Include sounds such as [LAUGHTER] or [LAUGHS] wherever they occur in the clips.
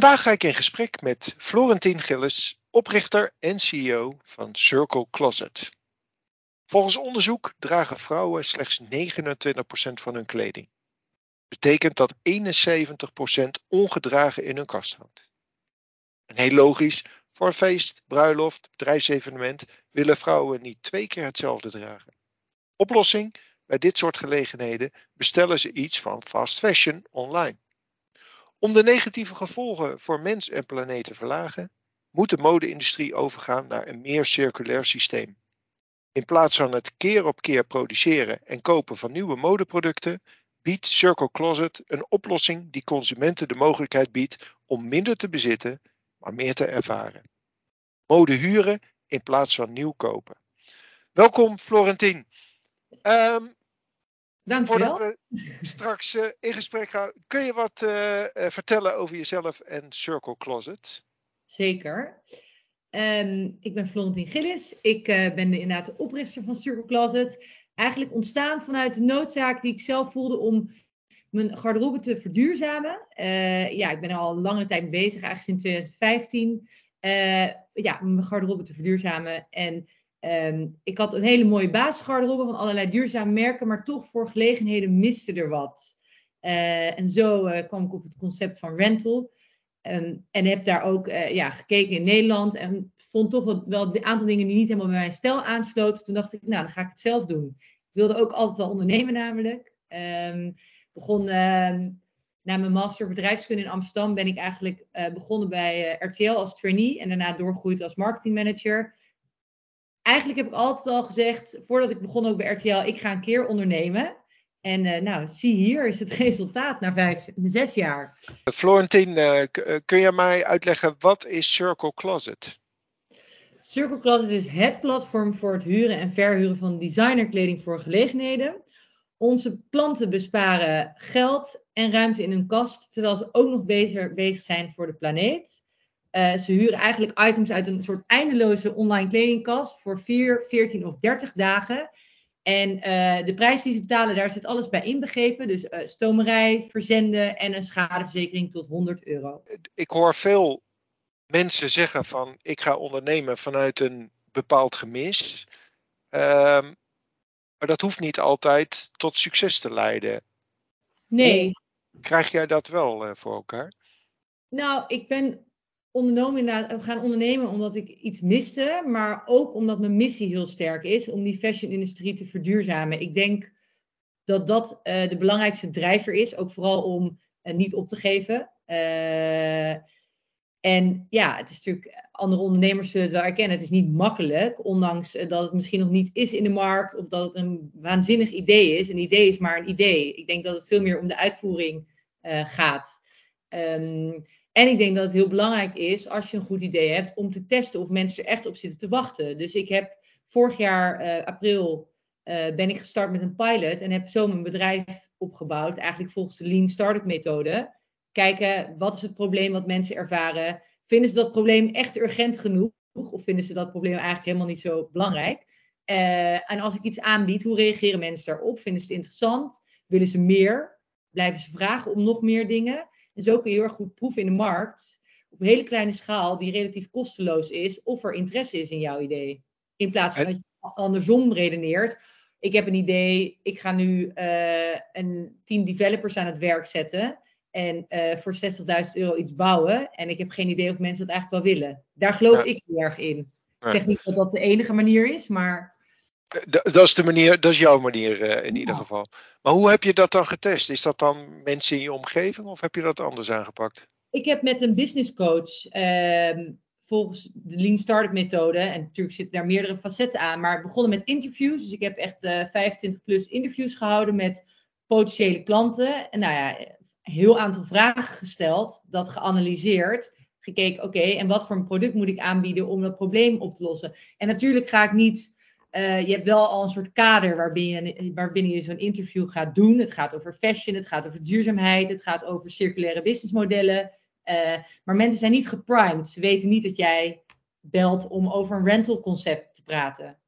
Vandaag ga ik in gesprek met Florentien Gillis, oprichter en CEO van Circle Closet. Volgens onderzoek dragen vrouwen slechts 29% van hun kleding. Betekent dat 71% ongedragen in hun kast hangt. En heel logisch, voor een feest, bruiloft, bedrijfsevenement willen vrouwen niet twee keer hetzelfde dragen. Oplossing? Bij dit soort gelegenheden bestellen ze iets van fast fashion online. Om de negatieve gevolgen voor mens en planeet te verlagen, moet de mode-industrie overgaan naar een meer circulair systeem. In plaats van het keer op keer produceren en kopen van nieuwe modeproducten, biedt Circle Closet een oplossing die consumenten de mogelijkheid biedt om minder te bezitten, maar meer te ervaren. Mode huren in plaats van nieuw kopen. Welkom Florentien. Um, Voordat we straks uh, in gesprek gaan, kun je wat uh, uh, vertellen over jezelf en Circle Closet? Zeker. Um, ik ben Florentien Gillis. Ik ben de, inderdaad de oprichter van Circle Closet. Eigenlijk ontstaan vanuit de noodzaak die ik zelf voelde om mijn garderobe te verduurzamen. ja, ik ben er al lange tijd bezig, eigenlijk sinds 2015. ja, mijn garderobe te verduurzamen. En Um, ik had een hele mooie basisgarderobe van allerlei duurzame merken, maar toch voor gelegenheden miste er wat. Uh, en zo uh, kwam ik op het concept van rental. Um, en heb daar ook uh, ja, gekeken in Nederland en vond toch wel, wel een aantal dingen die niet helemaal bij mijn stijl aansloten. Toen dacht ik, nou, dan ga ik het zelf doen. Ik wilde ook altijd wel ondernemen namelijk. Um, begon na mijn master bedrijfskunde in Amsterdam ben ik eigenlijk begonnen bij RTL als trainee en daarna doorgegroeid als marketingmanager eigenlijk heb ik altijd al gezegd, voordat ik begon ook bij RTL, ik ga een keer ondernemen. En uh, nou, zie hier is het [LAUGHS] resultaat na vijf, zes jaar. Florentien, uh, kun je mij uitleggen wat is Circle Closet? Circle Closet is het platform voor het huren en verhuren van designerkleding voor gelegenheden. Onze klanten besparen geld en ruimte in hun kast, terwijl ze ook nog bezig, bezig zijn voor de planeet. Uh, ze huren eigenlijk items uit een soort eindeloze online kledingkast voor 4, 14 of 30 dagen. En uh, de prijs die ze betalen, daar zit alles bij inbegrepen. Dus uh, stomerij, verzenden en een schadeverzekering tot 100 euro. Ik hoor veel mensen zeggen van ik ga ondernemen vanuit een bepaald gemis. Ehm, maar dat hoeft niet altijd tot succes te leiden. Nee. Hoe krijg jij dat wel voor elkaar? Nou, ik ben ondernomen gaan ondernemen omdat ik iets miste, maar ook omdat mijn missie heel sterk is om die fashion-industrie te verduurzamen. Ik denk dat dat uh, de belangrijkste drijver is, ook vooral om uh, niet op te geven. Uh, en ja, het is natuurlijk, andere ondernemers zullen het wel erkennen, het is niet makkelijk, ondanks dat het misschien nog niet is in de markt of dat het een waanzinnig idee is. Een idee is maar een idee. Ik denk dat het veel meer om de uitvoering gaat. Um, en ik denk dat het heel belangrijk is, als je een goed idee hebt, om te testen of mensen er echt op zitten te wachten. Dus ik heb vorig jaar, uh, april, uh, ben ik gestart met een pilot en heb zo mijn bedrijf opgebouwd, eigenlijk volgens de Lean Startup methode. Kijken, wat is het probleem wat mensen ervaren? Vinden ze dat probleem echt urgent genoeg? Of vinden ze dat probleem eigenlijk helemaal niet zo belangrijk? Uh, en als ik iets aanbied, hoe reageren mensen daarop? Vinden ze het interessant? Willen ze meer? Blijven ze vragen om nog meer dingen? En zo kun je heel erg goed proeven in de markt, op een hele kleine schaal, die relatief kosteloos is, of er interesse is in jouw idee. In plaats van dat je andersom redeneert. Ik heb een idee, ik ga nu uh, een team developers aan het werk zetten. En uh, voor 60.000 euro iets bouwen. En ik heb geen idee of mensen dat eigenlijk wel willen. Daar geloof ik heel erg in. Ik zeg niet dat dat de enige manier is, maar dat is de manier, dat is jouw manier uh, in ieder geval. Maar hoe heb je dat dan getest? Is dat dan mensen in je omgeving of heb je dat anders aangepakt? Ik heb met een business coach uh, volgens de Lean Startup methode, en natuurlijk zitten daar meerdere facetten aan, maar begonnen met interviews. Dus ik heb echt uh, eh, 25 plus interviews gehouden met potentiële klanten. En nou ja, een heel aantal vragen gesteld, dat geanalyseerd gekeken, oké, en wat voor een product moet ik aanbieden om dat probleem op te lossen? En natuurlijk ga ik niet uh, je hebt wel al een soort kader waarbinnen je, waarbinnen je zo'n interview gaat doen. Het gaat over fashion, het gaat over duurzaamheid, het gaat over circulaire businessmodellen. Uh, maar mensen zijn niet geprimed. Ze weten niet dat jij belt om over een rental concept te praten.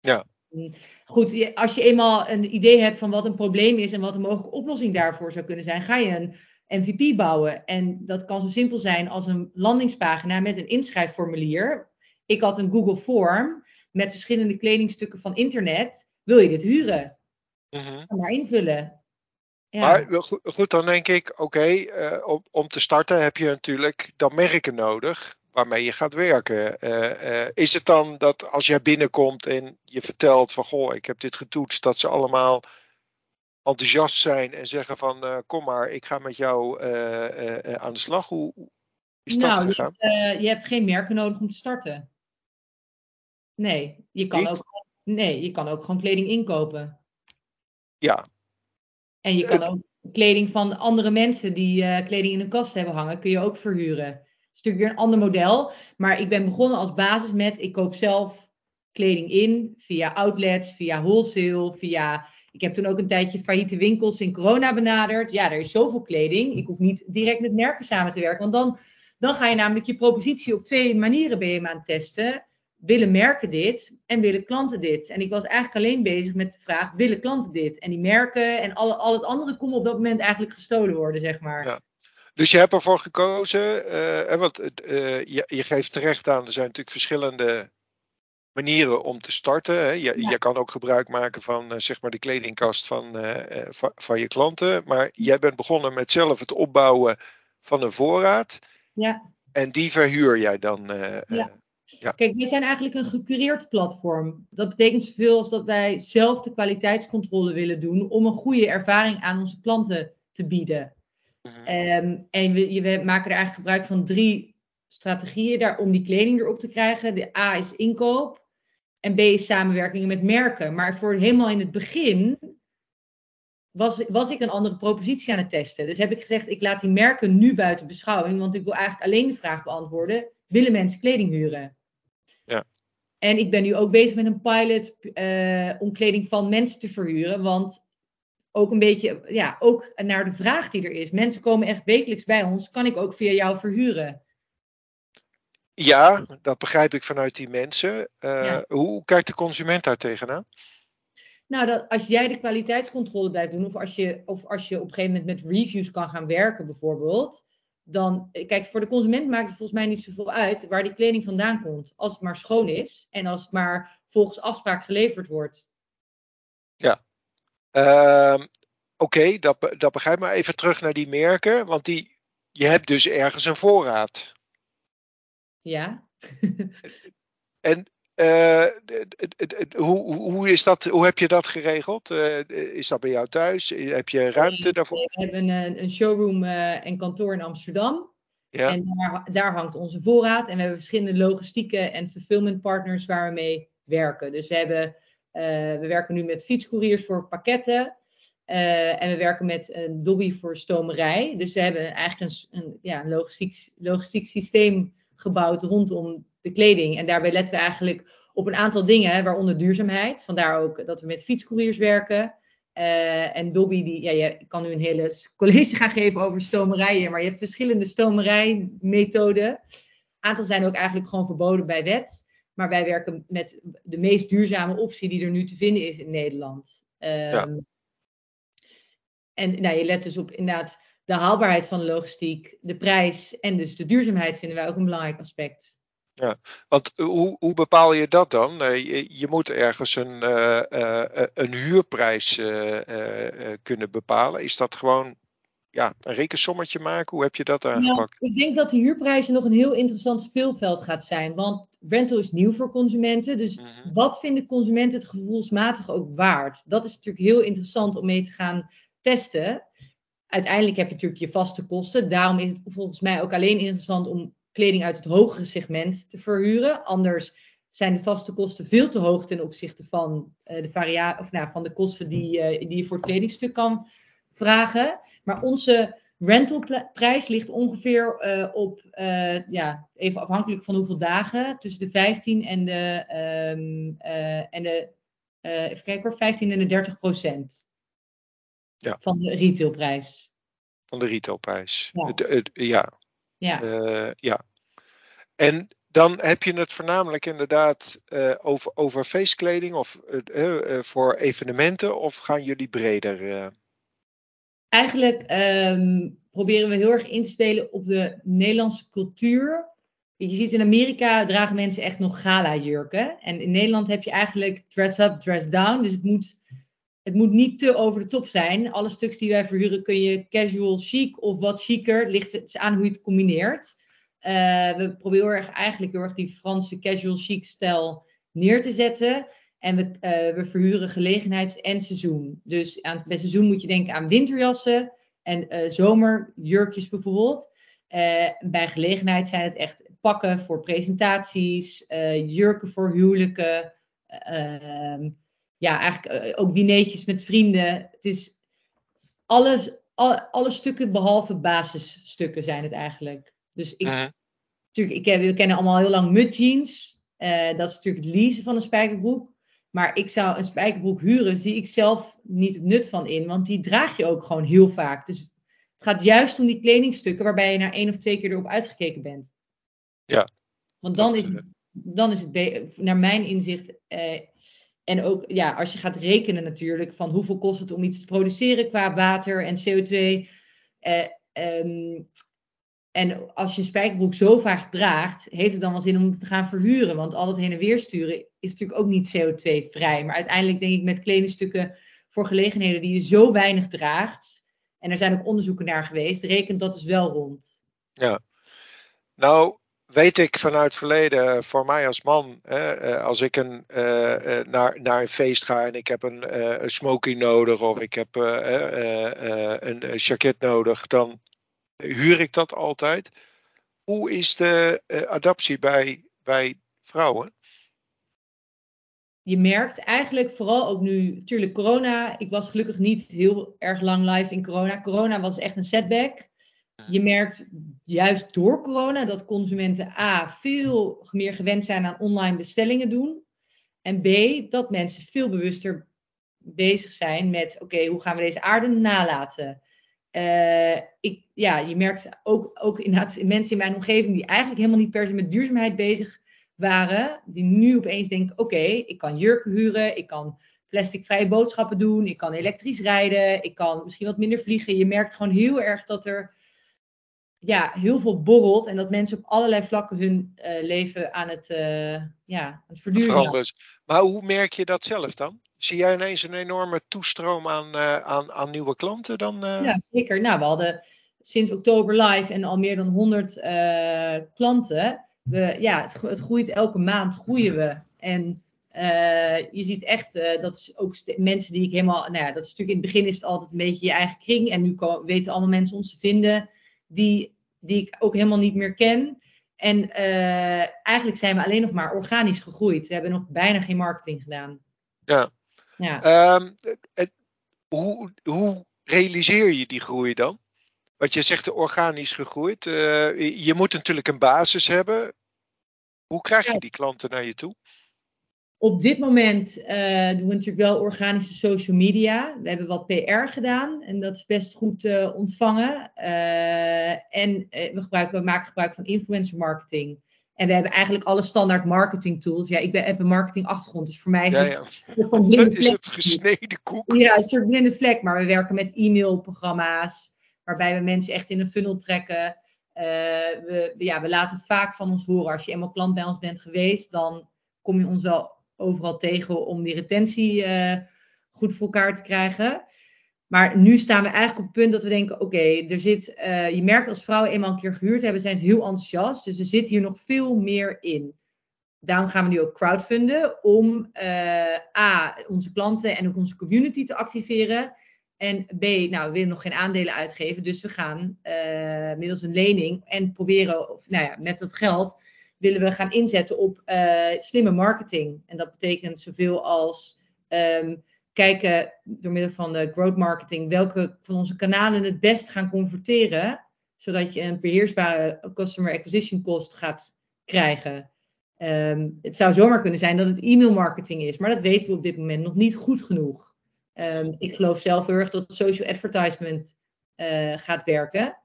Ja. Mm. Goed, als je eenmaal een idee hebt van wat een probleem is en wat een mogelijke oplossing daarvoor zou kunnen zijn, ga je een MVP bouwen. En dat kan zo simpel zijn als een landingspagina met een inschrijfformulier. Ik had een Google Form met verschillende kledingstukken van internet. Wil je dit huren? Mhm. Maar invullen. Ja. Maar goed, goed, dan denk ik, oké, eh, om, om te starten heb je natuurlijk dan merken nodig waarmee je gaat werken. Eh, eh, is het dan dat als jij binnenkomt en je vertelt van goh, ik heb dit getoetst, dat ze allemaal enthousiast zijn en zeggen van kom maar, ik ga met jou aan de slag. Hoe is dat nou, je gegaan? hebt, je hebt geen merken nodig om te starten. Nee, je kan, Niet? ook, nee, je kan ook gewoon kleding inkopen. Ja, En je kan ook kleding van andere mensen die eh, kleding in een kast hebben hangen, kun je ook verhuren. Het is natuurlijk weer een ander model. Maar ik ben begonnen als basis met, ik koop zelf kleding in via outlets, via wholesale, via... Ik heb toen ook een tijdje failliete winkels in corona benaderd. Ja, er is zoveel kleding. Ik hoef niet direct met merken samen te werken. Want dan, dan ga je namelijk je propositie op twee manieren ben je aan het testen. Willen merken dit en willen klanten dit? En ik was eigenlijk alleen bezig met de vraag, willen klanten dit? En die merken en alle, al het andere kon op dat moment eigenlijk gestolen worden, zeg maar. Ja. Dus je hebt ervoor gekozen, hè, want eh, je, je geeft terecht aan, er zijn natuurlijk verschillende manieren om te starten. Hè. Je, Ja. je kan ook gebruik maken van eh, zeg maar de kledingkast van, van, van je klanten. Maar jij bent begonnen met zelf het opbouwen van een voorraad. Ja. En die verhuur jij dan. eh, Ja. Kijk, wij zijn eigenlijk een gecureerd platform. Dat betekent zoveel als dat wij zelf de kwaliteitscontrole willen doen om een goede ervaring aan onze klanten te bieden. mhm. Ehm, en we maken er eigenlijk gebruik van drie strategieën daar om die kleding erop te krijgen. De A is inkoop en B is samenwerkingen met merken. Maar voor helemaal in het begin was, was ik een andere propositie aan het testen. Dus heb ik gezegd, ik laat die merken nu buiten beschouwing, want ik wil eigenlijk alleen de vraag beantwoorden, willen mensen kleding huren? En ik ben nu ook bezig met een pilot eh, om kleding van mensen te verhuren, want ook een beetje, ja, ook naar de vraag die er is. Mensen komen echt wekelijks bij ons, kan ik ook via jou verhuren? Ja, dat begrijp ik vanuit die mensen. Eh, Ja. Hoe kijkt de consument daar tegenaan? Nou, dat als jij de kwaliteitscontrole blijft doen, of als, je, of als je op een gegeven moment met reviews kan gaan werken, bijvoorbeeld, dan, kijk, voor de consument maakt het volgens mij niet zoveel uit waar die kleding vandaan komt. Als het maar schoon is en als het maar volgens afspraak geleverd wordt. Ehm, Oké, dat, dat begrijp ik. Maar even terug naar die merken. Want die, je hebt dus ergens een voorraad. Ja. En hoe, hoe, is dat, hoe heb je dat geregeld? Eh, is dat bij jou thuis? Heb je ruimte daarvoor? We hebben een, een showroom eh, en kantoor in Amsterdam. Ja. En daar, daar hangt onze voorraad. En we hebben verschillende logistieke en fulfillment partners waar we mee werken. Dus we, hebben, eh, we werken nu met fietscouriers voor pakketten. Eh, en we werken met een Dobby voor stomerij. Dus we hebben eigenlijk een, een, ja, een logistiek, logistiek systeem gebouwd rondom de kleding. En daarbij letten we eigenlijk op een aantal dingen, waaronder duurzaamheid. Vandaar ook dat we met fietscouriers werken. Eh, en Dobby, die, ja, je kan nu een hele college gaan geven over stomerijen, maar je hebt verschillende stomerijmethoden. Een aantal zijn ook eigenlijk gewoon verboden bij wet. Maar wij werken met de meest duurzame optie die er nu te vinden is in Nederland. Ehm, En nou, je let dus op inderdaad de haalbaarheid van de logistiek, de prijs en dus de duurzaamheid vinden wij ook een belangrijk aspect. Want hoe, hoe bepaal je dat dan? Eh, je, je moet ergens een, eh, eh, een huurprijs eh, eh, eh, kunnen bepalen. Is dat gewoon ja, een rekensommetje maken? Hoe heb je dat aangepakt? Nou, ik denk dat de huurprijzen nog een heel interessant speelveld gaat zijn. Want rental is nieuw voor consumenten. Dus Mhm. wat vinden consumenten het gevoelsmatig ook waard? Dat is natuurlijk heel interessant om mee te gaan testen. Uiteindelijk heb je natuurlijk je vaste kosten. Daarom is het volgens mij ook alleen interessant om kleding uit het hogere segment te verhuren. Anders zijn de vaste kosten veel te hoog ten opzichte van, eh, de, varia of, nou, van de kosten die, eh, die je voor het kledingstuk kan vragen. Maar onze rentalprijs ligt ongeveer eh, op, ja, even afhankelijk van hoeveel dagen, tussen de 15 en de, ehm, eh, en de even kijken hoor, 15 en de 30 procent Ja. van de retailprijs. Van de retailprijs. Ja, Ja. eh, ja. En dan heb je het voornamelijk inderdaad eh, over, over feestkleding of eh, voor evenementen. Of gaan jullie breder? Eigenlijk ehm, proberen we heel erg in te spelen op de Nederlandse cultuur. Je ziet in Amerika dragen mensen echt nog gala-jurken. En in Nederland heb je eigenlijk dress up, dress down. Dus het moet, het moet niet te over de top zijn. Alle stuks die wij verhuren kun je casual chic of wat. Het ligt aan hoe je het combineert. Uh, we proberen eigenlijk heel erg die Franse casual chic stijl neer te zetten. En we, uh, we verhuren gelegenheids- en seizoen. Dus aan, bij seizoen moet je denken aan winterjassen en uh, zomerjurkjes bijvoorbeeld. bij gelegenheid zijn het echt pakken voor presentaties, jurken voor huwelijken. Ja, eigenlijk ook dineetjes met vrienden. Het is alles, alle, alle stukken behalve basisstukken zijn het eigenlijk. Dus ik, uh-huh. natuurlijk, ik we kennen allemaal heel lang mud jeans. Uh, dat is natuurlijk het leasen van een spijkerbroek. Maar ik zou een spijkerbroek huren, zie ik zelf niet het nut van in. Want die draag je ook gewoon heel vaak. Dus het gaat juist om die kledingstukken waarbij je na één of twee keer erop uitgekeken bent. Ja. Want dan, is, het, dan is het, naar mijn inzicht, eh, en ook ja, als je gaat rekenen natuurlijk, van hoeveel kost het om iets te produceren qua water en CO2. Eh, um, en als je een spijkerbroek zo vaak draagt, heeft het dan wel zin om te gaan verhuren. Want al het heen en weer sturen is natuurlijk ook niet CO2-vrij. Maar uiteindelijk denk ik met kledingstukken voor gelegenheden die je zo weinig draagt. En er zijn ook onderzoeken naar geweest, rekent dat dus wel rond. Ja, nou weet ik vanuit het verleden, voor mij als man, hè, eh, als ik een, uh, naar, naar een feest ga en ik heb een, een smoking nodig of ik heb een jacket nodig, dan huur ik dat altijd. Hoe is de adaptie bij, bij vrouwen? Je merkt eigenlijk vooral ook nu, natuurlijk corona. Ik was gelukkig niet heel erg lang live in corona. Corona was echt een setback. Je merkt juist door corona dat consumenten A veel meer gewend zijn aan online bestellingen doen. En B dat mensen veel bewuster bezig zijn met oké, hoe gaan we deze aarde nalaten? Uh, ik, ja, je merkt ook, ook inderdaad mensen in mijn omgeving die eigenlijk helemaal niet per se met duurzaamheid bezig waren, die nu opeens denken: oké, ik kan jurken huren, ik kan plasticvrije boodschappen doen, ik kan elektrisch rijden, ik kan misschien wat minder vliegen. Je merkt gewoon heel erg dat er ja, heel veel borrelt en dat mensen op allerlei vlakken hun uh, leven aan het, uh, ja, aan het. Maar hoe merk je dat zelf dan? Zie jij ineens een enorme toestroom aan, uh, aan, aan nieuwe klanten dan? Ja, zeker. Nou, we hadden sinds oktober live en al meer dan 100 uh, eh, klanten. We, ja, het, het, groeit elke maand, groeien we. En je ziet echt, dat is ook mensen die ik helemaal, nou ja, dat is natuurlijk in het begin is het altijd een beetje je eigen kring. En nu weten allemaal mensen ons te vinden die, die ik ook helemaal niet meer ken. En eigenlijk zijn we alleen nog maar organisch gegroeid. We hebben nog bijna geen marketing gedaan. Ja, ja. Um, hoe, hoe realiseer je die groei dan? Want je zegt organisch gegroeid. Uh, je moet natuurlijk een basis hebben. Hoe krijg je die klanten naar je toe? Op dit moment uh, doen we natuurlijk wel organische social media. We hebben wat PR gedaan en dat is best goed uh, ontvangen. en we, gebruiken, we maken gebruik van influencer marketing. En we hebben eigenlijk alle standaard marketing tools. Ja, ik ben, heb een marketing achtergrond, dus voor mij is ja, het van blinde Is het gesneden koek? Ja, een soort blinde vlek. Maar we werken met e-mailprogramma's, waarbij we mensen echt in een funnel trekken. We, ja, we laten vaak van ons horen. Als je eenmaal klant bij ons bent geweest, dan kom je ons wel overal tegen om die retentie uh, goed voor elkaar te krijgen. Maar nu staan we eigenlijk op het punt dat we denken: oké, er zit. Uh, je merkt als vrouwen eenmaal een keer gehuurd hebben, zijn ze heel enthousiast. Dus er zit hier nog veel meer in. Daarom gaan we nu ook crowdfunden om uh, A, onze klanten en ook onze community te activeren. En B, nou, we willen nog geen aandelen uitgeven. Dus we gaan middels een lening en proberen, of nou ja, met dat geld willen we gaan inzetten op slimme marketing. En dat betekent zoveel als. Um, kijken door middel van de growth marketing welke van onze kanalen het best gaan converteren, zodat je een beheersbare customer acquisition cost gaat krijgen. Um, het zou zomaar kunnen zijn dat het e-mail marketing is, maar dat weten we op dit moment nog niet goed genoeg. Um, ik geloof zelf heel erg dat social advertisement uh, gaat werken.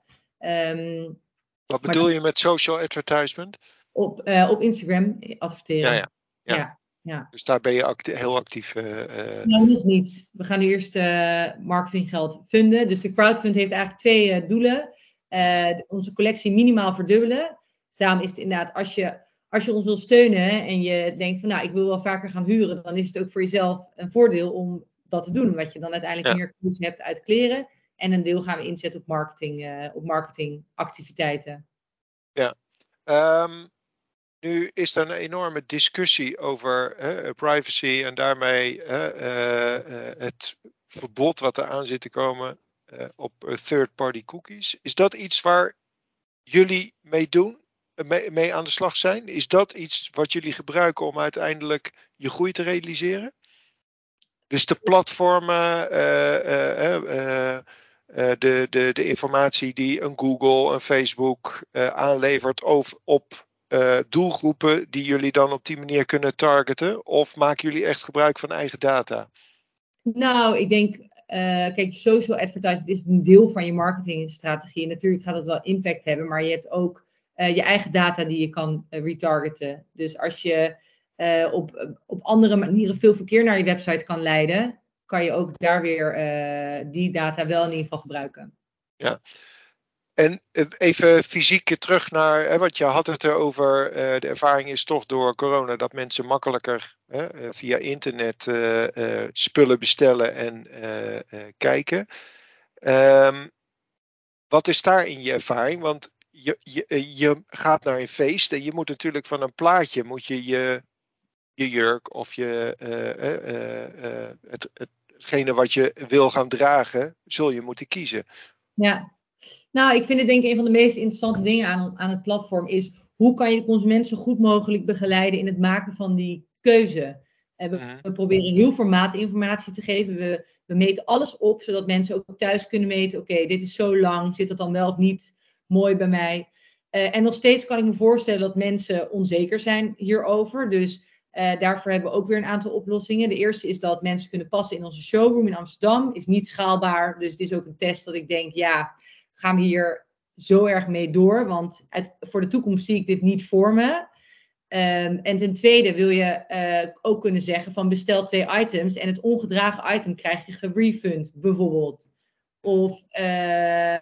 Wat bedoel je met social advertisement? Op, uh, op Instagram adverteren. Ja, ja. ja. ja. Dus daar ben je heel actief. Uh, nou, nog niet. We gaan nu eerst uh, marketinggeld funden. Dus de crowdfund heeft eigenlijk twee doelen. onze collectie minimaal verdubbelen. Dus daarom is het inderdaad, als je, als je ons wil steunen en je denkt van nou, ik wil wel vaker gaan huren, dan is het ook voor jezelf een voordeel om dat te doen. Omdat je dan uiteindelijk meer koers hebt uit kleren. En een deel gaan we inzetten op, marketing, op marketingactiviteiten. Ja. Um, nu is er een enorme discussie over privacy en daarmee uh, het verbod wat er aan zit te komen uh, op third-party cookies. Is dat iets waar jullie mee doen, mee, mee, aan de slag zijn? Is dat iets wat jullie gebruiken om uiteindelijk je groei te realiseren? Dus de platformen, de, de, de informatie die een Google, een Facebook aanlevert over, op uh, doelgroepen die jullie dan op die manier kunnen targeten? Of maken jullie echt gebruik van eigen data? Nou, ik denk, uh, kijk, social advertising is een deel van je marketingstrategie. Natuurlijk gaat dat wel impact hebben, maar je hebt ook uh, je eigen data die je kan retargeten. Dus als je op, op andere manieren veel verkeer naar je website kan leiden, kan je ook daar weer die data wel in ieder geval gebruiken. Ja, en eh, even fysiek terug naar, hè, wat je had het erover, uh, de ervaring is toch door corona dat mensen makkelijker hè, eh, via internet spullen bestellen en kijken. Um, wat is daar in je ervaring? Want je, je, je gaat naar een feest en je moet natuurlijk van een plaatje moet je je, je jurk of je, het, hetgene wat je wil gaan dragen, zul je moeten kiezen. Ja, nou, ik vind het denk ik een van de meest interessante dingen aan, aan het platform is hoe kan je de consument zo goed mogelijk begeleiden in het maken van die keuze. En we, mhm. we, proberen heel veel informatie te geven. We, we, meten alles op, zodat mensen ook thuis kunnen meten. Oké, dit is zo lang, zit dat dan wel of niet mooi bij mij? Uh, en nog steeds kan ik me voorstellen dat mensen onzeker zijn hierover. Dus uh, daarvoor hebben we ook weer een aantal oplossingen. De eerste is dat mensen kunnen passen in onze showroom in Amsterdam. Is niet schaalbaar, dus het is ook een test dat ik denk, ja, gaan we hier zo erg mee door? Want voor de toekomst zie ik dit niet voor me. Um, en ten tweede wil je uh, ook kunnen zeggen van bestel twee items en het ongedragen item krijg je gerefund bijvoorbeeld. Of uh,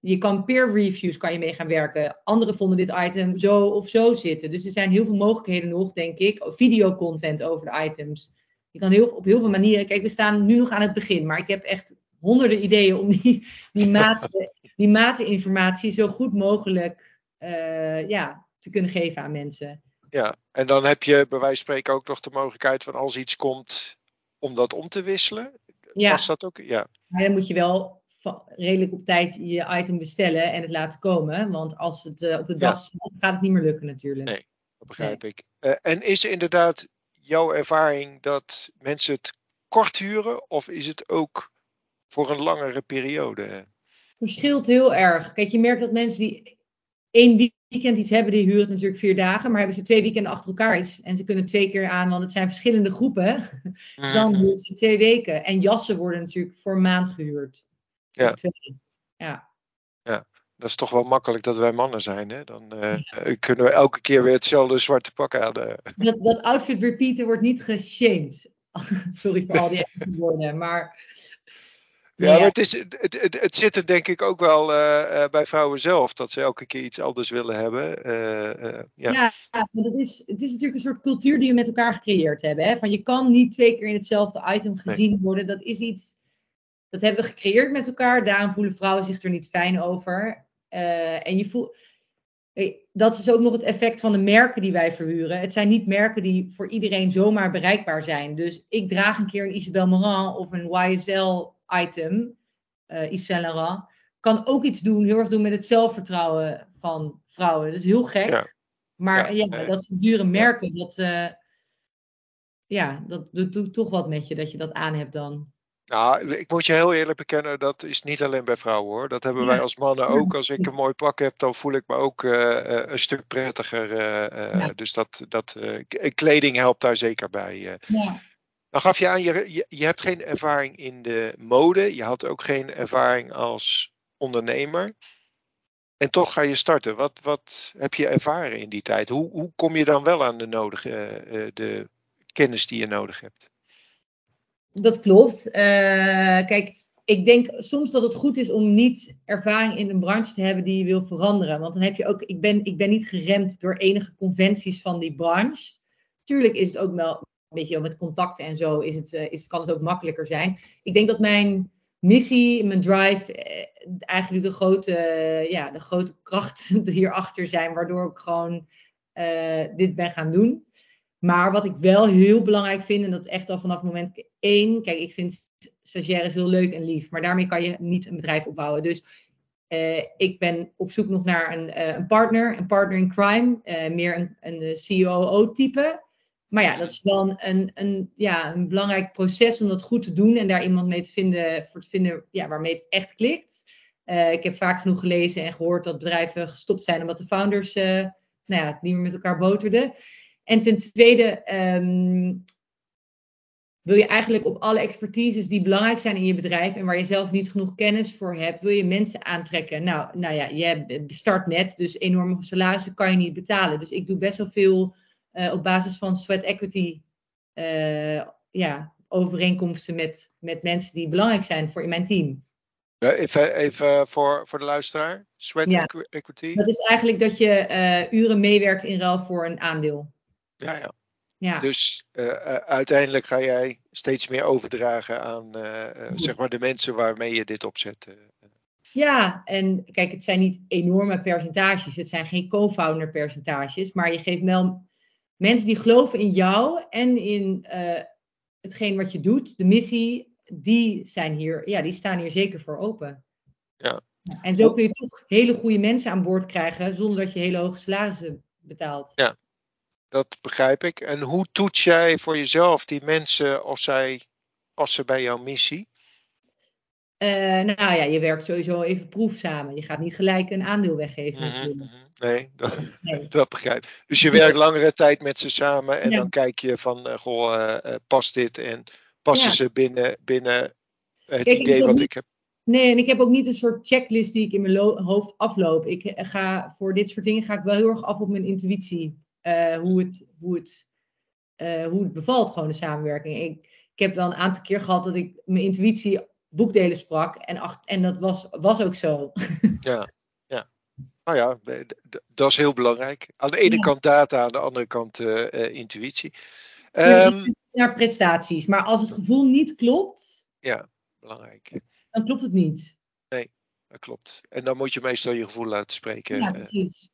je kan peer reviews kan je mee gaan werken. Anderen vonden dit item zo of zo zitten. Dus er zijn heel veel mogelijkheden nog, denk ik. Videocontent over de items. Je kan heel, op heel veel manieren. Kijk, we staan nu nog aan het begin, maar ik heb echt honderden ideeën om die, die, [LAUGHS] mate, die mateinformatie zo goed mogelijk uh, ja, te kunnen geven aan mensen. Ja, en dan heb je bij wijze van spreken ook nog de mogelijkheid van als iets komt om dat om te wisselen. Ja. Was dat ook? Ja. Maar dan moet je wel redelijk op tijd je item bestellen en het laten komen. Want als het uh, op de dag ja. staat, gaat het niet meer lukken natuurlijk. Nee, dat begrijp nee. ik. Uh, en is inderdaad jouw ervaring dat mensen het kort huren? Of is het ook voor een langere periode? Verschilt heel erg. Kijk, je merkt dat mensen die één weekend iets hebben, die huren het natuurlijk vier dagen. Maar hebben ze twee weekenden achter elkaar iets en ze kunnen twee keer aan, want het zijn verschillende groepen, dan huren ze twee weken. En jassen worden natuurlijk voor een maand gehuurd. Ja. Ja. ja. Dat is toch wel makkelijk dat wij mannen zijn. Hè? Dan uh, kunnen we elke keer weer hetzelfde zwarte pak aan. Dat, dat outfit repeaten wordt niet geshamed. [LAUGHS] Sorry voor al die [LAUGHS] woorden. Maar ja, maar het, is, het, het, het zit er denk ik ook wel uh, bij vrouwen zelf, dat ze elke keer iets anders willen hebben. Uh, ja, ja want het is, het is natuurlijk een soort cultuur die we met elkaar gecreëerd hebben. Hè? Van je kan niet twee keer in hetzelfde item gezien nee. worden. Dat is iets, dat hebben we gecreëerd met elkaar. Daarom voelen vrouwen zich er niet fijn over. en je voelt, dat is ook nog het effect van de merken die wij verhuren. Het zijn niet merken die voor iedereen zomaar bereikbaar zijn. Dus ik draag een keer een Isabel Marant of een YSL item, uh, Yves Saint Laurent, kan ook iets doen, heel erg doen met het zelfvertrouwen van vrouwen. Dat is heel gek. Ja. Maar ja, ja, dat soort dure merken, dat, uh, ja, dat, doet toch wat met je, dat je dat aan hebt dan. Nou, ik moet je heel eerlijk bekennen, dat is niet alleen bij vrouwen hoor. Dat hebben wij als mannen ook. Als ik een mooi pak heb, dan voel ik me ook uh, een stuk prettiger. Uh, ja. Dus dat, dat kleding helpt daar zeker bij. Ja. Dan gaf je aan, je, je, hebt geen ervaring in de mode. Je had ook geen ervaring als ondernemer. En toch ga je starten. Wat, wat heb je ervaren in die tijd? Hoe, hoe kom je dan wel aan de nodige uh, de kennis die je nodig hebt. Dat klopt. Uh, kijk, ik denk soms dat het goed is om niet ervaring in een branche te hebben die je wil veranderen. Want dan heb je ook, ik ben, ik ben niet geremd door enige conventies van die branche. Tuurlijk is het ook wel, beetje met contacten en zo, is het, uh, is, kan het ook makkelijker zijn. Ik denk dat mijn missie, mijn drive, eh, eigenlijk de grote, ja, de grote krachten [LAUGHS] hierachter zijn, waardoor ik gewoon uh, dit ben gaan doen. Maar wat ik wel heel belangrijk vind, en dat echt al vanaf moment één, kijk, ik vind stagiaires heel leuk en lief, maar daarmee kan je niet een bedrijf opbouwen. Dus ik ben op zoek nog naar een, een partner, een partner in crime, meer een, een COO-type. Maar ja, dat is dan een, een, ja, een belangrijk proces om dat goed te doen en daar iemand mee te vinden, voor te vinden ja, waarmee het echt klikt. ik heb vaak genoeg gelezen en gehoord dat bedrijven gestopt zijn omdat de founders nou ja, niet meer met elkaar boterden. En ten tweede um, wil je eigenlijk op alle expertises die belangrijk zijn in je bedrijf en waar je zelf niet genoeg kennis voor hebt, wil je mensen aantrekken. Nou, nou ja, je start net, dus enorme salarissen kan je niet betalen. Dus ik doe best wel veel uh, op basis van sweat equity uh, ja, overeenkomsten met, met mensen die belangrijk zijn voor in mijn team. Even even voor, voor de luisteraar. Sweat Ja. equity. Dat is eigenlijk dat je uh, uren meewerkt in ruil voor een aandeel. Ja, ja. Ja, Dus eh, eh, uiteindelijk ga jij steeds meer overdragen aan eh, eh, zeg maar de mensen waarmee je dit opzet. eh. ja, en kijk, het zijn niet enorme percentages. Het zijn geen co-founder percentages. Maar je geeft wel mensen die geloven in jou en in eh, hetgeen wat je doet, de missie, die zijn hier, ja, die staan hier zeker voor open. Ja. En zo kun je toch hele goede mensen aan boord krijgen zonder dat je hele hoge salarissen betaalt. Ja. Dat begrijp ik. En hoe toets jij voor jezelf die mensen of zij passen bij jouw missie? Eh, nou ja, je werkt sowieso even proef samen. Je gaat niet gelijk een aandeel weggeven natuurlijk. mhm. Nee, [LAUGHS] dat, Nee. dat begrijp ik. Dus je werkt langere tijd met ze samen en Ja. dan kijk je van, eh, goh, eh, past dit en passen Ja. ze binnen, binnen het Kijk, idee wat niet- ik heb. Nee, en ik heb ook niet een soort checklist die ik in mijn hoofd afloop. Ik ga voor dit soort dingen ga ik wel heel erg af op mijn intuïtie. hoe, het, hoe, het, hoe het bevalt, gewoon de samenwerking. Ik, ik heb wel een aantal keer gehad dat ik mijn intuïtie boekdelen sprak. En, ach, en dat was, was ook zo. [LAUGHS] Ja, ja. Nou ja, dat is heel belangrijk. Aan de ene Ja. kant data, aan de andere kant eh, eh, intuïtie. Dus Ehm, naar prestaties. Maar als het gevoel niet klopt, belangrijk, dan klopt het niet. dat klopt. En dan moet je meestal je gevoel laten spreken. Ja, precies.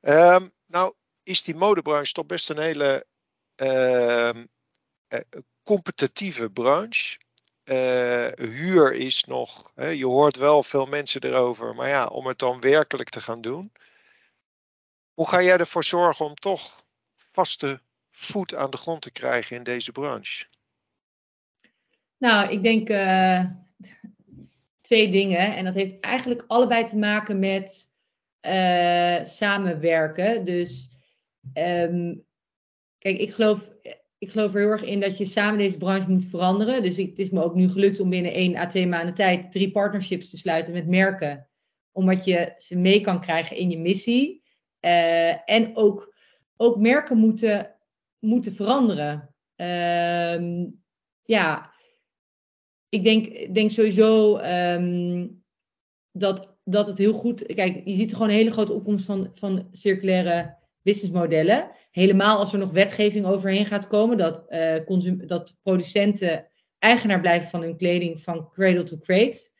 Ehm, nou, is die modebranche toch best een hele ehm, eh, competitieve branche. Eh, huur is nog, hè, je hoort wel veel mensen erover, maar ja, om het dan werkelijk te gaan doen. Hoe ga jij ervoor zorgen om toch vaste voet aan de grond te krijgen in deze branche? Nou, ik denk eh, twee dingen. En dat heeft eigenlijk allebei te maken met eh, samenwerken. Dus ehm, kijk, ik geloof, ik geloof er heel erg in dat je samen deze branche moet veranderen. Dus het is me ook nu gelukt om binnen één à twee maanden tijd drie partnerships te sluiten met merken. Omdat je ze mee kan krijgen in je missie. Eh, en ook, ook merken moeten, moeten veranderen. Ehm, ja, ik denk, denk sowieso ehm, dat, dat het heel goed. Kijk, je ziet gewoon een hele grote opkomst van, van circulaire businessmodellen. Helemaal als er nog wetgeving overheen gaat komen, dat, eh, dat producenten eigenaar blijven van hun kleding van cradle to crate.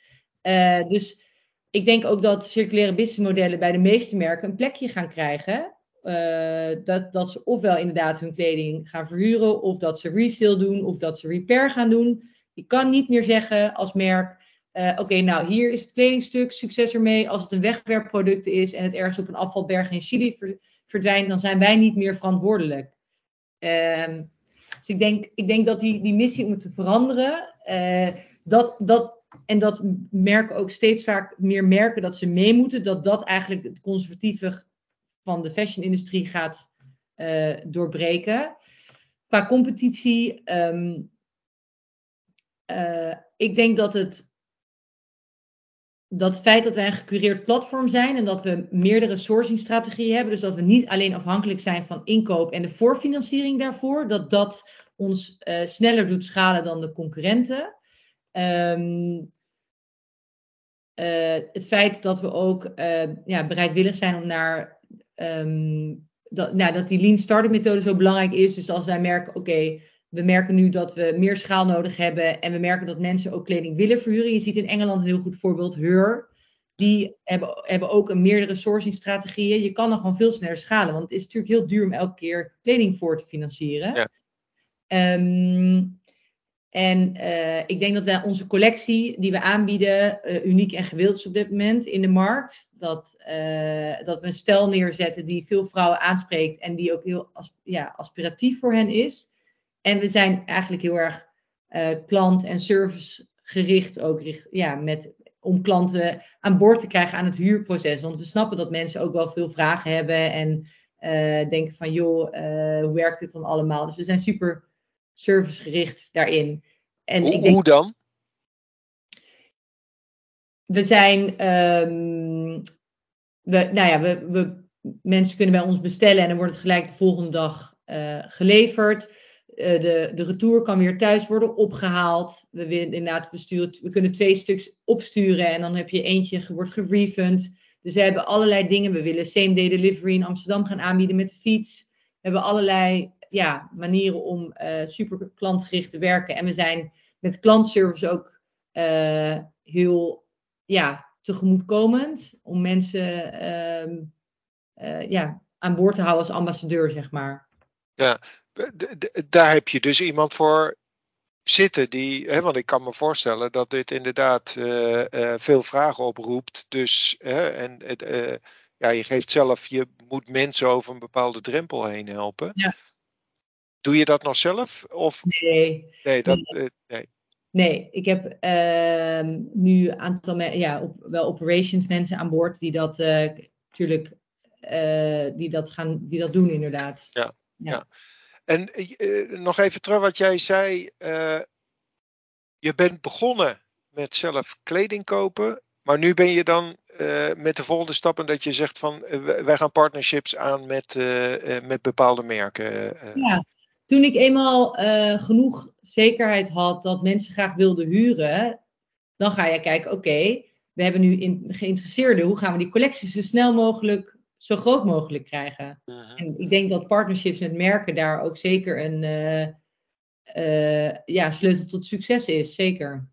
Eh, dus ik denk ook dat circulaire businessmodellen bij de meeste merken een plekje gaan krijgen. Eh, dat, dat ze ofwel inderdaad hun kleding gaan verhuren, of dat ze resale doen, of dat ze repair gaan doen. Je kan niet meer zeggen als merk: Oké, nou hier is het kledingstuk, succes ermee. Als het een wegwerpproduct is en het ergens op een afvalberg in Chili ver- verdwijnt, dan zijn wij niet meer verantwoordelijk. Ehm, dus ik denk, ik denk dat die, die missie moet veranderen. eh, dat, dat, en dat merken ook steeds vaak meer merken dat ze mee moeten. Dat dat eigenlijk het conservatieve van de fashion-industrie gaat eh, doorbreken. Qua competitie, ehm, eh, ik denk dat het dat feit dat wij een gecureerd platform zijn en dat we meerdere sourcingstrategieën hebben, dus dat we niet alleen afhankelijk zijn van inkoop en de voorfinanciering daarvoor, dat dat ons uh, sneller doet schalen dan de concurrenten. Um, uh, het feit dat we ook uh, ja, bereidwillig zijn om naar um, dat, nou, dat die lean startup methode zo belangrijk is. Dus als wij merken, oké, we merken nu dat we meer schaal nodig hebben en we merken dat mensen ook kleding willen verhuren. Je ziet in Engeland een heel goed voorbeeld, Heur. Die hebben, hebben ook een meerdere sourcingstrategieën. Je kan dan gewoon veel sneller schalen, want het is natuurlijk heel duur om elke keer kleding voor te financieren. Ja. Um, en uh, ik denk dat wij onze collectie die we aanbieden uh, uniek en gewild is op dit moment in de markt. Dat, uh, dat we een stijl neerzetten die veel vrouwen aanspreekt en die ook heel as, ja, aspiratief voor hen is. En we zijn eigenlijk heel erg klant- en servicegericht ook, richt, ja, met, om klanten aan boord te krijgen aan het huurproces. Want we snappen dat mensen ook wel veel vragen hebben en denken van joh, hoe werkt dit dan allemaal? Dus we zijn super servicegericht daarin. En hoe, ik denk, hoe dan? We zijn, um, we, nou ja, we, we, mensen kunnen bij ons bestellen en dan wordt het gelijk de volgende dag geleverd. Uh, de, de retour kan weer thuis worden opgehaald. We, inderdaad, we, we kunnen twee stuks opsturen en dan heb je eentje, wordt gerefund. Dus we hebben allerlei dingen. We willen same day delivery in Amsterdam gaan aanbieden met de fiets. We hebben allerlei ja, manieren om uh, super klantgericht te werken. En we zijn met klantservice ook uh, heel ja, tegemoetkomend om mensen uh, ja, aan boord te houden als ambassadeur, zeg maar. Ja, daar heb je dus iemand voor zitten die, hè, want ik kan me voorstellen dat dit inderdaad uh, uh, veel vragen oproept. Dus, en ja, je geeft zelf, je moet mensen over een bepaalde drempel heen helpen. Ja. Doe je dat nog zelf? Of? Nee. Nee, dat, nee. nee. Nee, ik heb uh, nu een aantal ja, op, wel operations mensen aan boord die dat natuurlijk die dat gaan, die dat doen inderdaad. Ja. ja. ja. En uh, nog even terug wat jij zei. je bent begonnen met zelf kleding kopen, maar nu ben je dan met de volgende stappen dat je zegt van wij gaan partnerships aan met, met bepaalde merken. Ja, toen ik eenmaal genoeg zekerheid had dat mensen graag wilden huren, dan ga je kijken, oké, we hebben nu geïnteresseerden, hoe gaan we die collectie zo snel mogelijk, zo groot mogelijk krijgen? En ik denk dat partnerships met merken daar ook zeker een uh, uh, ja, sleutel tot succes is, zeker.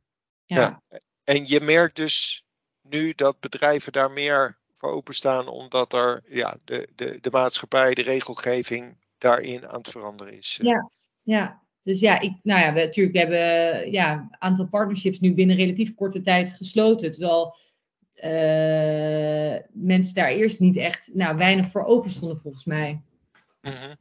Ja. ja. En je merkt dus nu dat bedrijven daar meer voor openstaan, omdat er ja, de, de, de maatschappij, de regelgeving daarin aan het veranderen is. Eh. Ja, ja. Dus ja, ik, nou ja, we natuurlijk hebben ja, een aantal partnerships nu binnen relatief korte tijd gesloten. Terwijl uh, mensen daar eerst niet echt, nou, weinig voor open stonden volgens mij. -hmm.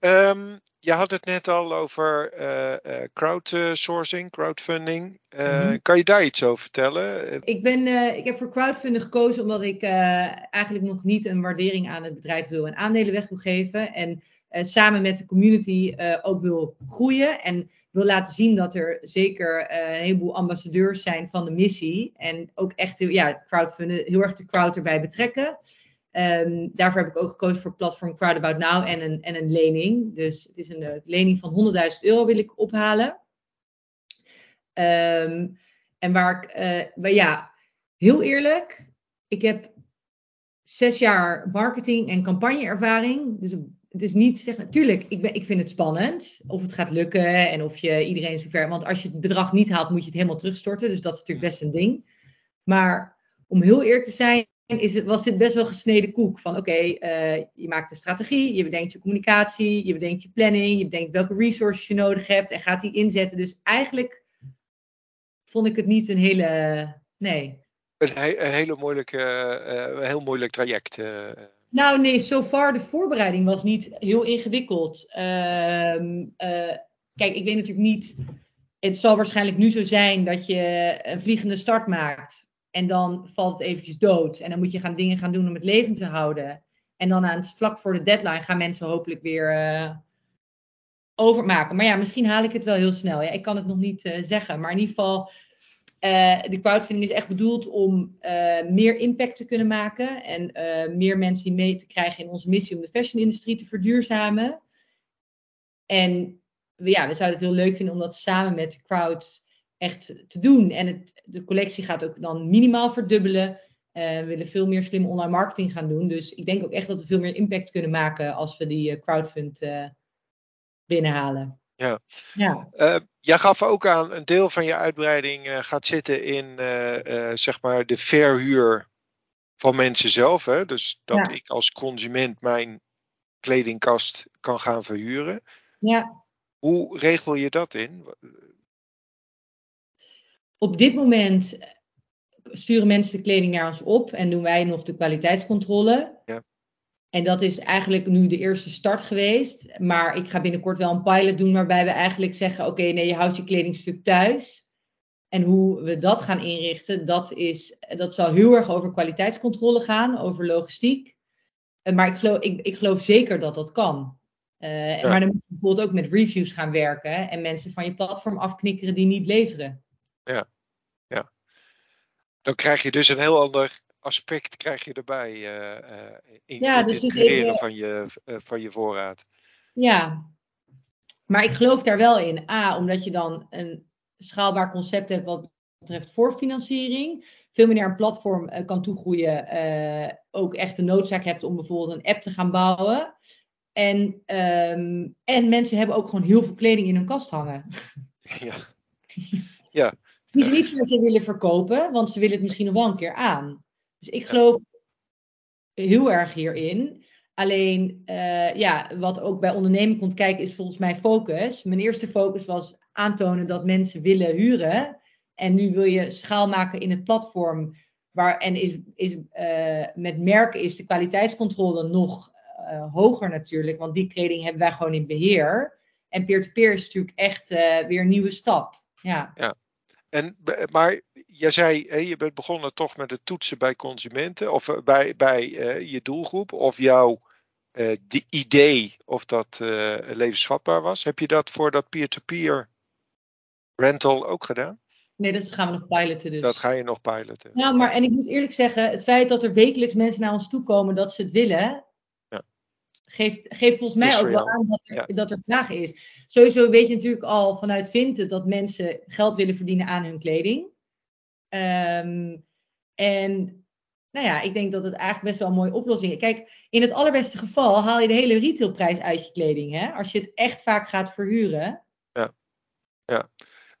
um, je had het net al over uh, uh, crowdsourcing, crowdfunding. Uh, mm-hmm. Kan je daar iets over vertellen? Ik, ben, ik heb voor crowdfunding gekozen omdat ik eigenlijk nog niet een waardering aan het bedrijf wil en aandelen weg wil geven. En samen met de community ook wil groeien. En wil laten zien dat er zeker een heleboel ambassadeurs zijn van de missie. En ook echt ja, crowdfunden, heel erg de crowd erbij betrekken. Um, daarvoor heb ik ook gekozen voor het platform Crowdabout Now en een, en een lening. Dus het is een uh, lening van 100.000 euro wil ik ophalen. Um, en waar ik, uh, maar ja, heel eerlijk, ik heb zes jaar marketing en campagneervaring. Dus het is niet zeggen, natuurlijk, ik, ben, ik vind het spannend of het gaat lukken en of je iedereen zover. Want als je het bedrag niet haalt, moet je het helemaal terugstorten. Dus dat is natuurlijk best een ding. Maar om heel eerlijk te zijn, is het, was dit best wel gesneden koek. Van oké, okay, uh, eh, je maakt een strategie, je bedenkt je communicatie, je bedenkt je planning, je bedenkt welke resources je nodig hebt en gaat die inzetten. Dus eigenlijk vond ik het niet een hele, nee. Een, he een hele moeilijke, uh, een heel moeilijk traject. Uh. Nou nee, so far de voorbereiding was niet heel ingewikkeld. Ehm, kijk, ik weet natuurlijk niet, het zal waarschijnlijk nu zo zijn dat je een vliegende start maakt. En dan valt het eventjes dood. En dan moet je gaan dingen gaan doen om het leven te houden. En dan aan het vlak voor de deadline gaan mensen hopelijk weer uh, overmaken. Maar ja, misschien haal ik het wel heel snel. Ja, ik kan het nog niet uh, zeggen. Maar in ieder geval, Uh, de crowdfunding is echt bedoeld om meer impact te kunnen maken en meer mensen mee te krijgen in onze missie om de fashion-industrie te verduurzamen. En ja, we zouden het heel leuk vinden om dat samen met de crowd echt te doen. En het, de collectie gaat ook dan minimaal verdubbelen. we willen veel meer slimme online marketing gaan doen. Dus ik denk ook echt dat we veel meer impact kunnen maken als we die crowdfund binnenhalen. Ja. ja. Uh, jij gaf ook aan, een deel van je uitbreiding gaat zitten in zeg maar de verhuur van mensen zelf. Hè? Dus dat ja. ik als consument mijn kledingkast kan gaan verhuren. Ja. Hoe regel je dat in? Op dit moment sturen mensen de kleding naar ons op en doen wij nog de kwaliteitscontrole. Ja. En dat is eigenlijk nu de eerste start geweest. Maar ik ga binnenkort wel een pilot doen waarbij we eigenlijk zeggen: oké, nee, je houdt je kledingstuk thuis. En hoe we dat gaan inrichten, dat, is, dat zal heel erg over kwaliteitscontrole gaan, over logistiek. Eh, maar ik geloof, ik, ik geloof zeker dat dat kan. Uh, Maar dan moet je bijvoorbeeld ook met reviews gaan werken en mensen van je platform afknikkeren die niet leveren. Ja, ja. Dan krijg je dus een heel ander aspect krijg je erbij uh, in, ja, dus het creëren van, je, uh, van je voorraad. Ja, maar ik geloof daar wel in. A, omdat je dan een schaalbaar concept hebt wat betreft voorfinanciering. Veel meer naar een platform kan toegroeien. ook echt de noodzaak hebt om bijvoorbeeld een app te gaan bouwen. En, um, en mensen hebben ook gewoon heel veel kleding in hun kast hangen. [LAUGHS] Ja. ja. Die ze niet per se willen verkopen, want ze willen het misschien nog wel een keer aan. Dus ik geloof heel erg hierin. Alleen, uh, ja, wat ook bij ondernemen komt kijken, is volgens mij focus. Mijn eerste focus was aantonen dat mensen willen huren. En nu wil je schaal maken in het platform. Waar, en is, is, uh, met merken is de kwaliteitscontrole nog uh, hoger natuurlijk. Want die kleding hebben wij gewoon in beheer. En peer-to-peer -peer is natuurlijk echt weer een nieuwe stap. Ja. ja. En, maar jij zei, je bent begonnen toch met het toetsen bij consumenten of eh, bij, bij uh, je doelgroep of jouw uh, idee of dat uh, levensvatbaar was. Heb je dat voor dat peer-to-peer rental ook gedaan? Nee, dat gaan we nog piloten dus. Dat ga je nog piloten. Ja, maar en ik moet eerlijk zeggen, het feit dat er wekelijks mensen naar ons toe komen dat ze het willen, geeft, geeft volgens mij ook wel aan dat er, dat er vraag is. Sowieso weet je natuurlijk al vanuit Vinten dat mensen geld willen verdienen aan hun kleding. Um, en nou ja, ik denk dat het eigenlijk best wel een mooie oplossing is. Kijk, in het allerbeste geval haal je de hele retailprijs uit je kleding. Hè? Als je het echt vaak gaat verhuren. Ja, ja.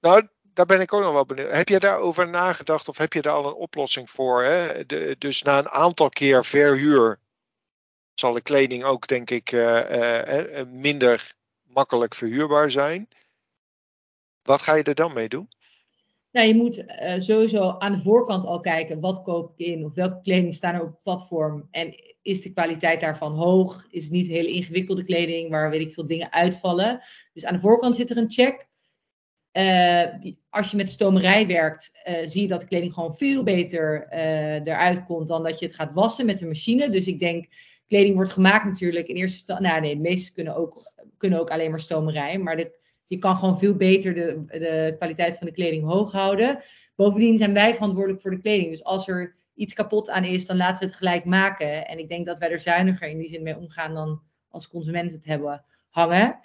Nou, daar ben ik ook nog wel benieuwd. Heb je daarover nagedacht of heb je daar al een oplossing voor? Hè? De, dus na een aantal keer verhuur zal de kleding ook, denk ik, uh, uh, minder makkelijk verhuurbaar zijn. Wat ga je er dan mee doen? Nou, je moet sowieso aan de voorkant al kijken wat koop ik in of welke kleding staan er op het platform en is de kwaliteit daarvan hoog? Is het niet hele ingewikkelde kleding waar weet ik veel dingen uitvallen? Dus aan de voorkant zit er een check. Als je met stomerij werkt, zie je dat de kleding gewoon veel beter eruit komt dan dat je het gaat wassen met een machine. Dus ik denk kleding wordt gemaakt natuurlijk in eerste instantie. Nou nee, de meeste kunnen ook, kunnen ook alleen maar stomerij. Maar de, je kan gewoon veel beter de, de kwaliteit van de kleding hoog houden. Bovendien zijn wij verantwoordelijk voor de kleding. Dus als er iets kapot aan is, dan laten we het gelijk maken. En ik denk dat wij er zuiniger in die zin mee omgaan dan als consumenten het hebben hangen.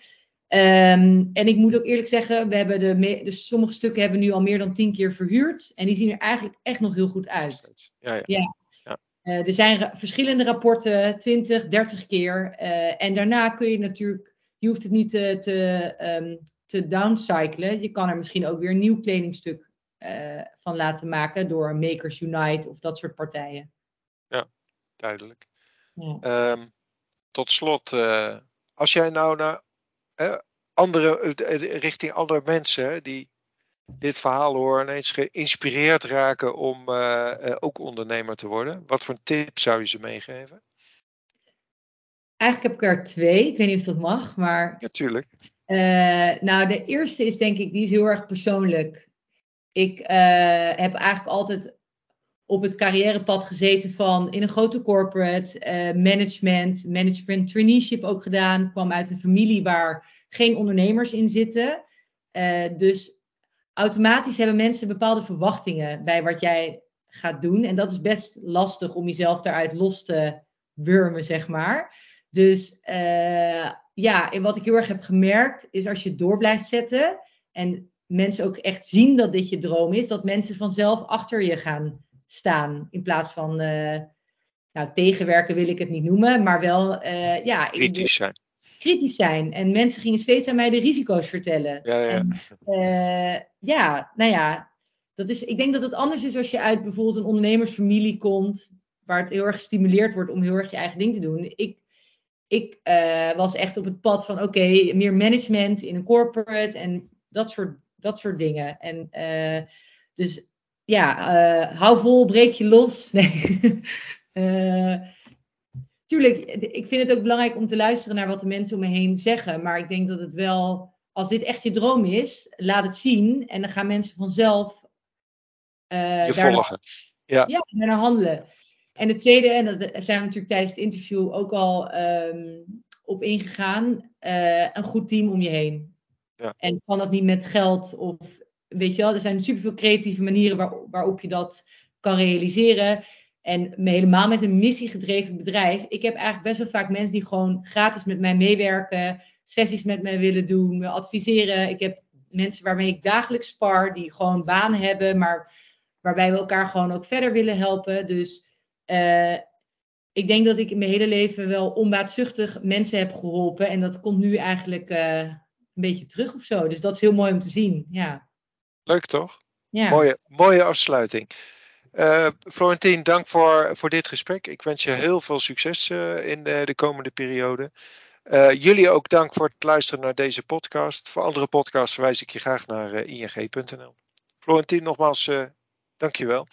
Um, en ik moet ook eerlijk zeggen, we hebben de dus sommige stukken hebben we nu al meer dan tien keer verhuurd. En die zien er eigenlijk echt nog heel goed uit. Ja, ja. ja. Uh, er zijn verschillende rapporten, 20, 30 keer. Uh, en daarna kun je natuurlijk, je hoeft het niet te, te, um, te downcyclen. Je kan er misschien ook weer een nieuw kledingstuk uh, van laten maken door Makers Unite of dat soort partijen. Ja, duidelijk. Ja. Um, tot slot, als jij nou naar andere, richting andere mensen die dit verhaal hoor ineens geïnspireerd raken om uh, uh, ook ondernemer te worden. Wat voor tip zou je ze meegeven? Eigenlijk heb ik er twee. Ik weet niet of dat mag, maar. Natuurlijk. Uh, nou, de eerste is denk ik, die is heel erg persoonlijk. Ik heb eigenlijk altijd op het carrièrepad gezeten van in een grote corporate, management, management traineeship ook gedaan. kwam uit een familie waar geen ondernemers in zitten. dus automatisch hebben mensen bepaalde verwachtingen bij wat jij gaat doen. En dat is best lastig om jezelf daaruit los te wurmen, zeg maar. Dus uh, ja, en wat ik heel erg heb gemerkt, is als je door blijft zetten en mensen ook echt zien dat dit je droom is, dat mensen vanzelf achter je gaan staan. In plaats van, uh, nou, tegenwerken wil ik het niet noemen, maar wel, uh, ja. Kritisch zijn. Kritisch zijn. En mensen gingen steeds aan mij de risico's vertellen. Ja, ja. En, ja, nou ja, dat is, ik denk dat het anders is als je uit bijvoorbeeld een ondernemersfamilie komt, waar het heel erg gestimuleerd wordt om heel erg je eigen ding te doen. Ik, ik uh, was echt op het pad van oké, meer management in een corporate en dat soort, dat soort dingen. En uh, dus ja, hou vol, breek je los. [LAUGHS] Nee. Tuurlijk, ik vind het ook belangrijk om te luisteren naar wat de mensen om me heen zeggen. Maar ik denk dat het wel, als dit echt je droom is, laat het zien. En dan gaan mensen vanzelf je volgen. Ja. ja, naar handelen. En het tweede, en daar zijn we natuurlijk tijdens het interview ook al um, op ingegaan, uh, een goed team om je heen. Ja. En kan dat niet met geld of, weet je wel, er zijn superveel creatieve manieren waar, waarop je dat kan realiseren. En helemaal met een missiegedreven bedrijf. Ik heb eigenlijk best wel vaak mensen die gewoon gratis met mij meewerken, sessies met mij willen doen, me adviseren. Ik heb mensen waarmee ik dagelijks spar, die gewoon baan hebben, maar waarbij we elkaar gewoon ook verder willen helpen. Dus uh, ik denk dat ik in mijn hele leven wel onbaatzuchtig mensen heb geholpen. En dat komt nu eigenlijk uh, een beetje terug of zo. Dus dat is heel mooi om te zien. Ja. Leuk toch? Ja. Mooie, mooie afsluiting. Uh, Florentien, dank voor, voor dit gesprek. Ik wens je heel veel succes uh, in de, de, komende periode. Uh, jullie ook dank voor het luisteren naar deze podcast. Voor andere podcasts verwijs ik je graag naar ing.nl. Florentien, nogmaals, dankjewel.